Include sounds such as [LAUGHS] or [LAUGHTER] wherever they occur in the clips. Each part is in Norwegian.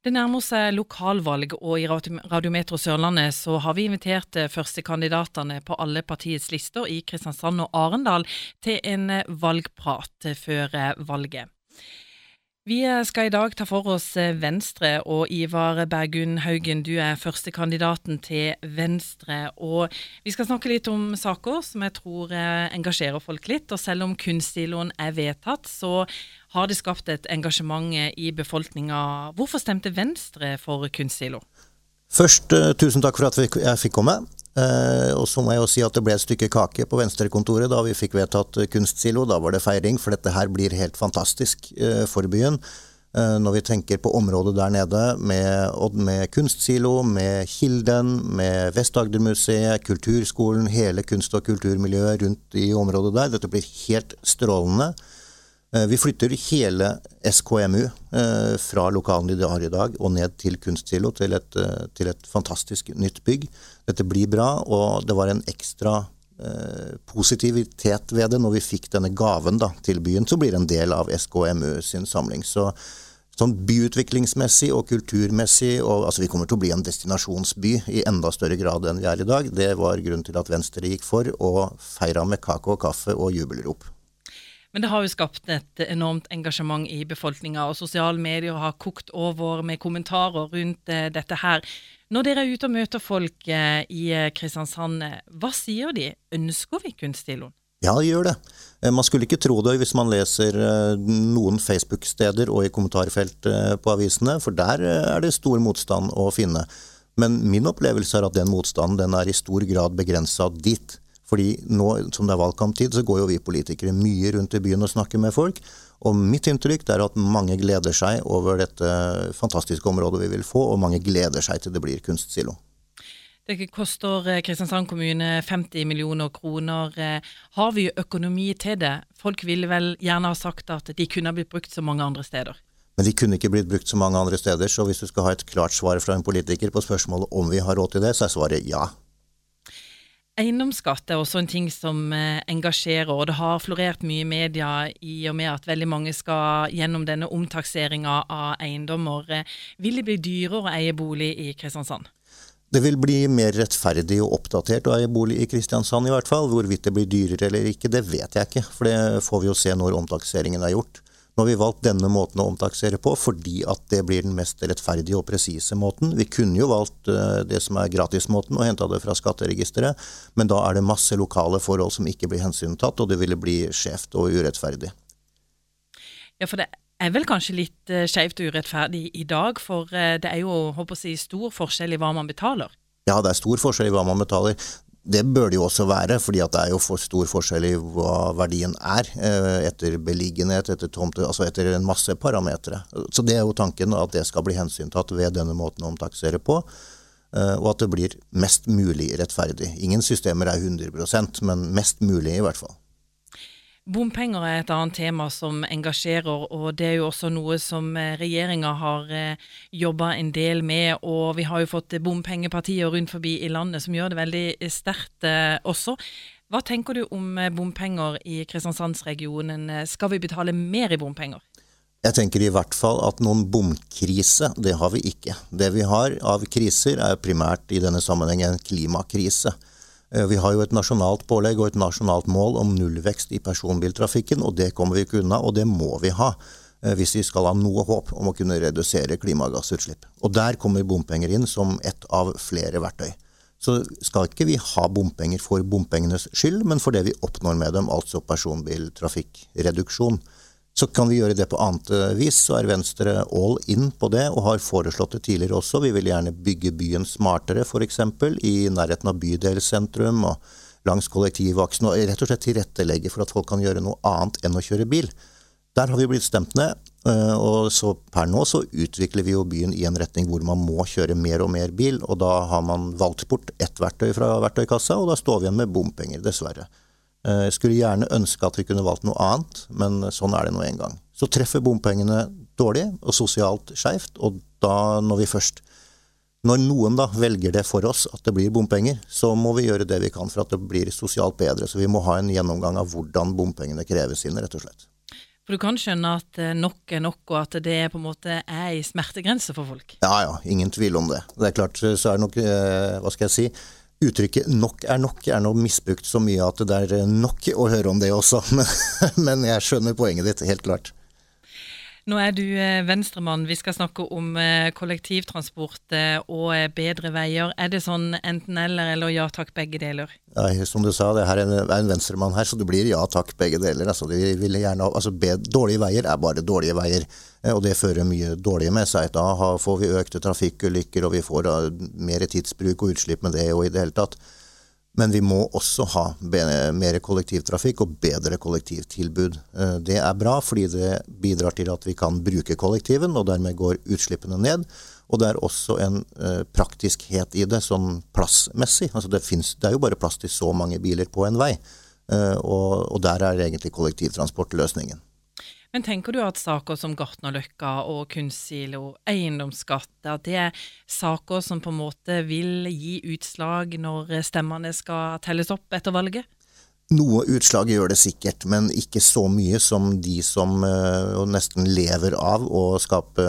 Det nærmer seg lokalvalg, og i Radiometro Sørlandet så har vi invitert eh, førstekandidatene på alle partiets lister i Kristiansand og Arendal til en eh, valgprat før eh, valget. Vi skal i dag ta for oss Venstre, og Ivar Bergun Haugen, du er førstekandidaten til Venstre. Og vi skal snakke litt om saker som jeg tror engasjerer folk litt. Og selv om kunstsiloen er vedtatt, så har det skapt et engasjement i befolkninga. Hvorfor stemte Venstre for kunstsilo? Først, tusen takk for at jeg fikk komme. Uh, og så må jeg jo si at det ble et stykke kake på Venstrekontoret da vi fikk vedtatt kunstsilo. Da var det feiring, for dette her blir helt fantastisk uh, for byen. Når vi tenker på området der nede med, med kunstsilo, med Kilden, med Vest-Agder-museet, Kulturskolen, hele kunst- og kulturmiljøet rundt i området der. Dette blir helt strålende. Eh, vi flytter hele SKMU eh, fra lokalene de har i dag og ned til Kunstsilo, til et, eh, til et, fantastisk nytt bygg. Dette blir bra, og det var en ekstra positivitet ved det når vi fikk denne gaven da, til byen, som blir en del av SKMU sin samling. Så sånn byutviklingsmessig og kulturmessig, og altså vi kommer til å bli en destinasjonsby i enda større grad enn vi er i dag, det var grunnen til at Venstre gikk for og feira med kake og kaffe og jubelrop. Men det har jo skapt et enormt engasjement i befolkninga, og sosiale medier har kokt over med kommentarer rundt eh, dette her. Når dere er ute og møter folk eh, i eh, Kristiansand, hva sier de? Ønsker vi kunststiloen? Ja, det gjør det. Man skulle ikke tro det hvis man leser noen Facebook-steder og i kommentarfelt på avisene, for der er det stor motstand å finne. Men min opplevelse er at den motstanden den er i stor grad begrensa dit. Fordi nå som det er valgkamptid, så går jo vi politikere mye rundt i byen og snakker med folk. Og mitt inntrykk er at mange gleder seg over dette fantastiske området vi vil få, og mange gleder seg til det blir kunstsilo. Det koster eh, Kristiansand kommune 50 millioner kroner. Eh, har vi økonomi til det? Folk ville vel gjerne ha sagt at de kunne ha blitt brukt så mange andre steder. Men de kunne ikke blitt brukt så mange andre steder, så hvis du skal ha et klart svar fra en politiker på spørsmålet om vi har råd til det, så er svaret ja. Eiendomsskatt er også en ting som eh, engasjerer, og det har florert mye i media i og med at veldig mange skal gjennom denne omtakseringa av eiendommer. Eh, vil det bli dyrere å eie bolig i Kristiansand? Det vil bli mer rettferdig og oppdatert å eie bolig i Kristiansand i hvert fall. Hvorvidt det blir dyrere eller ikke, det vet jeg ikke, for det får vi jo se når omtakseringen er gjort. Nå har vi valgt denne måten å omtaksere på fordi at det blir den mest rettferdige og presise måten. Vi kunne jo valgt eh, det som er gratismåten og henta det fra skatteregisteret, men da er det masse lokale forhold som ikke blir hensyntatt, og det ville bli skjevt og urettferdig. Ja, for det er vel kanskje litt uh, skjevt og urettferdig i dag, for uh, det er jo håper si, stor forskjell i hva man betaler. Ja, det er stor forskjell i hva man betaler. Det bør det jo også være, fordi det er jo for stor forskjell i hva verdien er. Eh, etter beliggenhet, etter tomte, altså etter en masse parametere. Så det er jo tanken at det skal bli hensyntatt ved denne måten å omtaksere på. Eh, og at det blir mest mulig rettferdig. Ingen systemer er 100% men mest mulig i hvert fall. Bompenger er et annet tema som engasjerer, og det er jo også noe som eh, regjeringa har eh, jobba en del med. Og vi har jo fått bompengepartier rundt forbi i landet som gjør det veldig sterkt eh, også. Hva tenker du om bompenger i Kristiansandsregionen? Skal vi betale mer i bompenger? Jeg tenker i hvert fall at noen bomkrise, det har vi ikke. Det vi har av kriser er primært i denne sammenheng en klimakrise. Eh, vi har jo et nasjonalt pålegg og et nasjonalt mål om nullvekst i personbiltrafikken, og det kommer vi ikke unna, og det må vi ha eh, hvis vi skal ha noe håp om å kunne redusere klimagassutslipp. Og der kommer bompenger inn som ett av flere verktøy. Så skal ikke vi ha bompenger for bompengenes skyld, men for det vi oppnår med dem, altså personbiltrafikkreduksjon. Så kan vi gjøre det på annet eh, vis. Så er Venstre all in på det, og har foreslått det tidligere også. Vi vil gjerne bygge byen smartere, f.eks. i nærheten av bydelssentrum og langs kollektivaksen. Og rett og slett tilrettelegge for at folk kan gjøre noe annet enn å kjøre bil. Der har vi blitt stemt ned. Eh, og så per nå så utvikler vi jo byen i en retning hvor man må kjøre mer og mer bil. Og da har man valgt bort ett verktøy fra verktøykassa, og da står vi igjen med bompenger, dessverre. Eh, jeg skulle gjerne ønske at vi kunne valgt noe annet, men sånn er det nå en gang. Så treffer bompengene dårlig og sosialt skeivt, og da når vi først Når noen da velger det for oss, at det blir bompenger, så må vi gjøre det vi kan for at det blir sosialt bedre. Så vi må ha en gjennomgang av hvordan bompengene kreves inn, rett og slett. For du kan skjønne at nok er nok, og at det på en måte er i smertegrense for folk? Ja ja, ingen tvil om det. Det er klart, så er det nok, hva skal jeg si, Uttrykket 'nok er nok' er nå misbrukt så mye at det er nok å høre om det også. [LAUGHS] Men jeg skjønner poenget ditt, helt klart. Nå er du eh, venstremann. Vi skal snakke om eh, kollektivtransport eh, og bedre veier. Er det sånn enten-eller, eller ja takk, begge deler? Ja, som du sa, det her er en, en venstremann her, så det blir ja takk, begge deler. Altså, de vil gjerne, altså, dårlige veier er bare dårlige veier, og det fører mye dårlige med seg. Da får vi økte trafikkulykker, og vi får mer tidsbruk og utslipp med det og i det hele tatt. Men vi må også ha mer kollektivtrafikk og bedre kollektivtilbud. Eh, det er bra, fordi det bidrar til at vi kan bruke kollektiven, og dermed går utslippene ned. Og det er også en eh, praktiskhet i det, sånn plassmessig. Altså det, finnes, det, er jo bare plass til så mange biler på en vei, eh, og, og der er egentlig kollektivtransport løsningen. Men tenker du at saker som Gartnerløkka og kunstsilo, eiendomsskatt, at det er saker som på en måte vil gi utslag når stemmene skal telles opp etter valget? Noe utslag gjør det sikkert, men ikke så mye som de som uh, nesten lever av å skape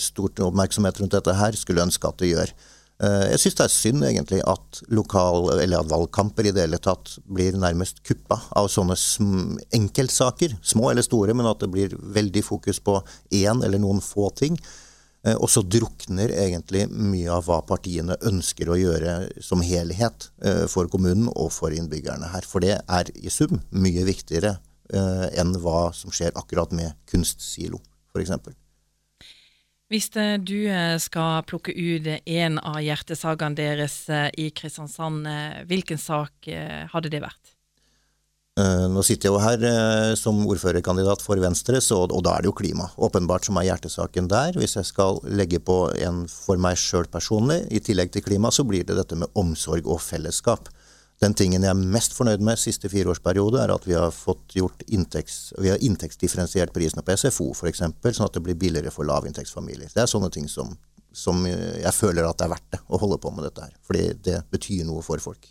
stort oppmerksomhet rundt dette her, skulle ønske at det gjør. Eh, jeg syns det er synd egentlig at, lokal, at valgkamper i det hele tatt blir nærmest kuppa av sånne enkeltsaker, små eller store, men at det blir veldig fokus på én eller noen få ting. Eh, og så drukner egentlig mye av hva partiene ønsker å gjøre som helhet eh, for kommunen og for innbyggerne her. For det er i sum mye viktigere enn hva som skjer akkurat med kunstsilo, f.eks. Hvis eh, du eh, skal plukke ut en av hjertesakene deres eh, i Kristiansand, hvilken sak hadde det vært? Nå sitter jeg jo her som ordførerkandidat for Venstre, så, og da er det jo klima. Åpenbart som er hjertesaken der. Hvis jeg skal legge på en for meg sjøl personlig, i tillegg til klima, så blir det dette med omsorg og fellesskap. Den tingen jeg er mest fornøyd med siste fireårsperiode, er at vi har fått gjort inntekts, vi har inntektsdifferensiert prisene på SFO f.eks., sånn at det blir billigere for lavinntektsfamilier. Det er sånne ting som, som jeg føler at det er verdt det å holde på med dette her. Fordi det betyr noe for folk.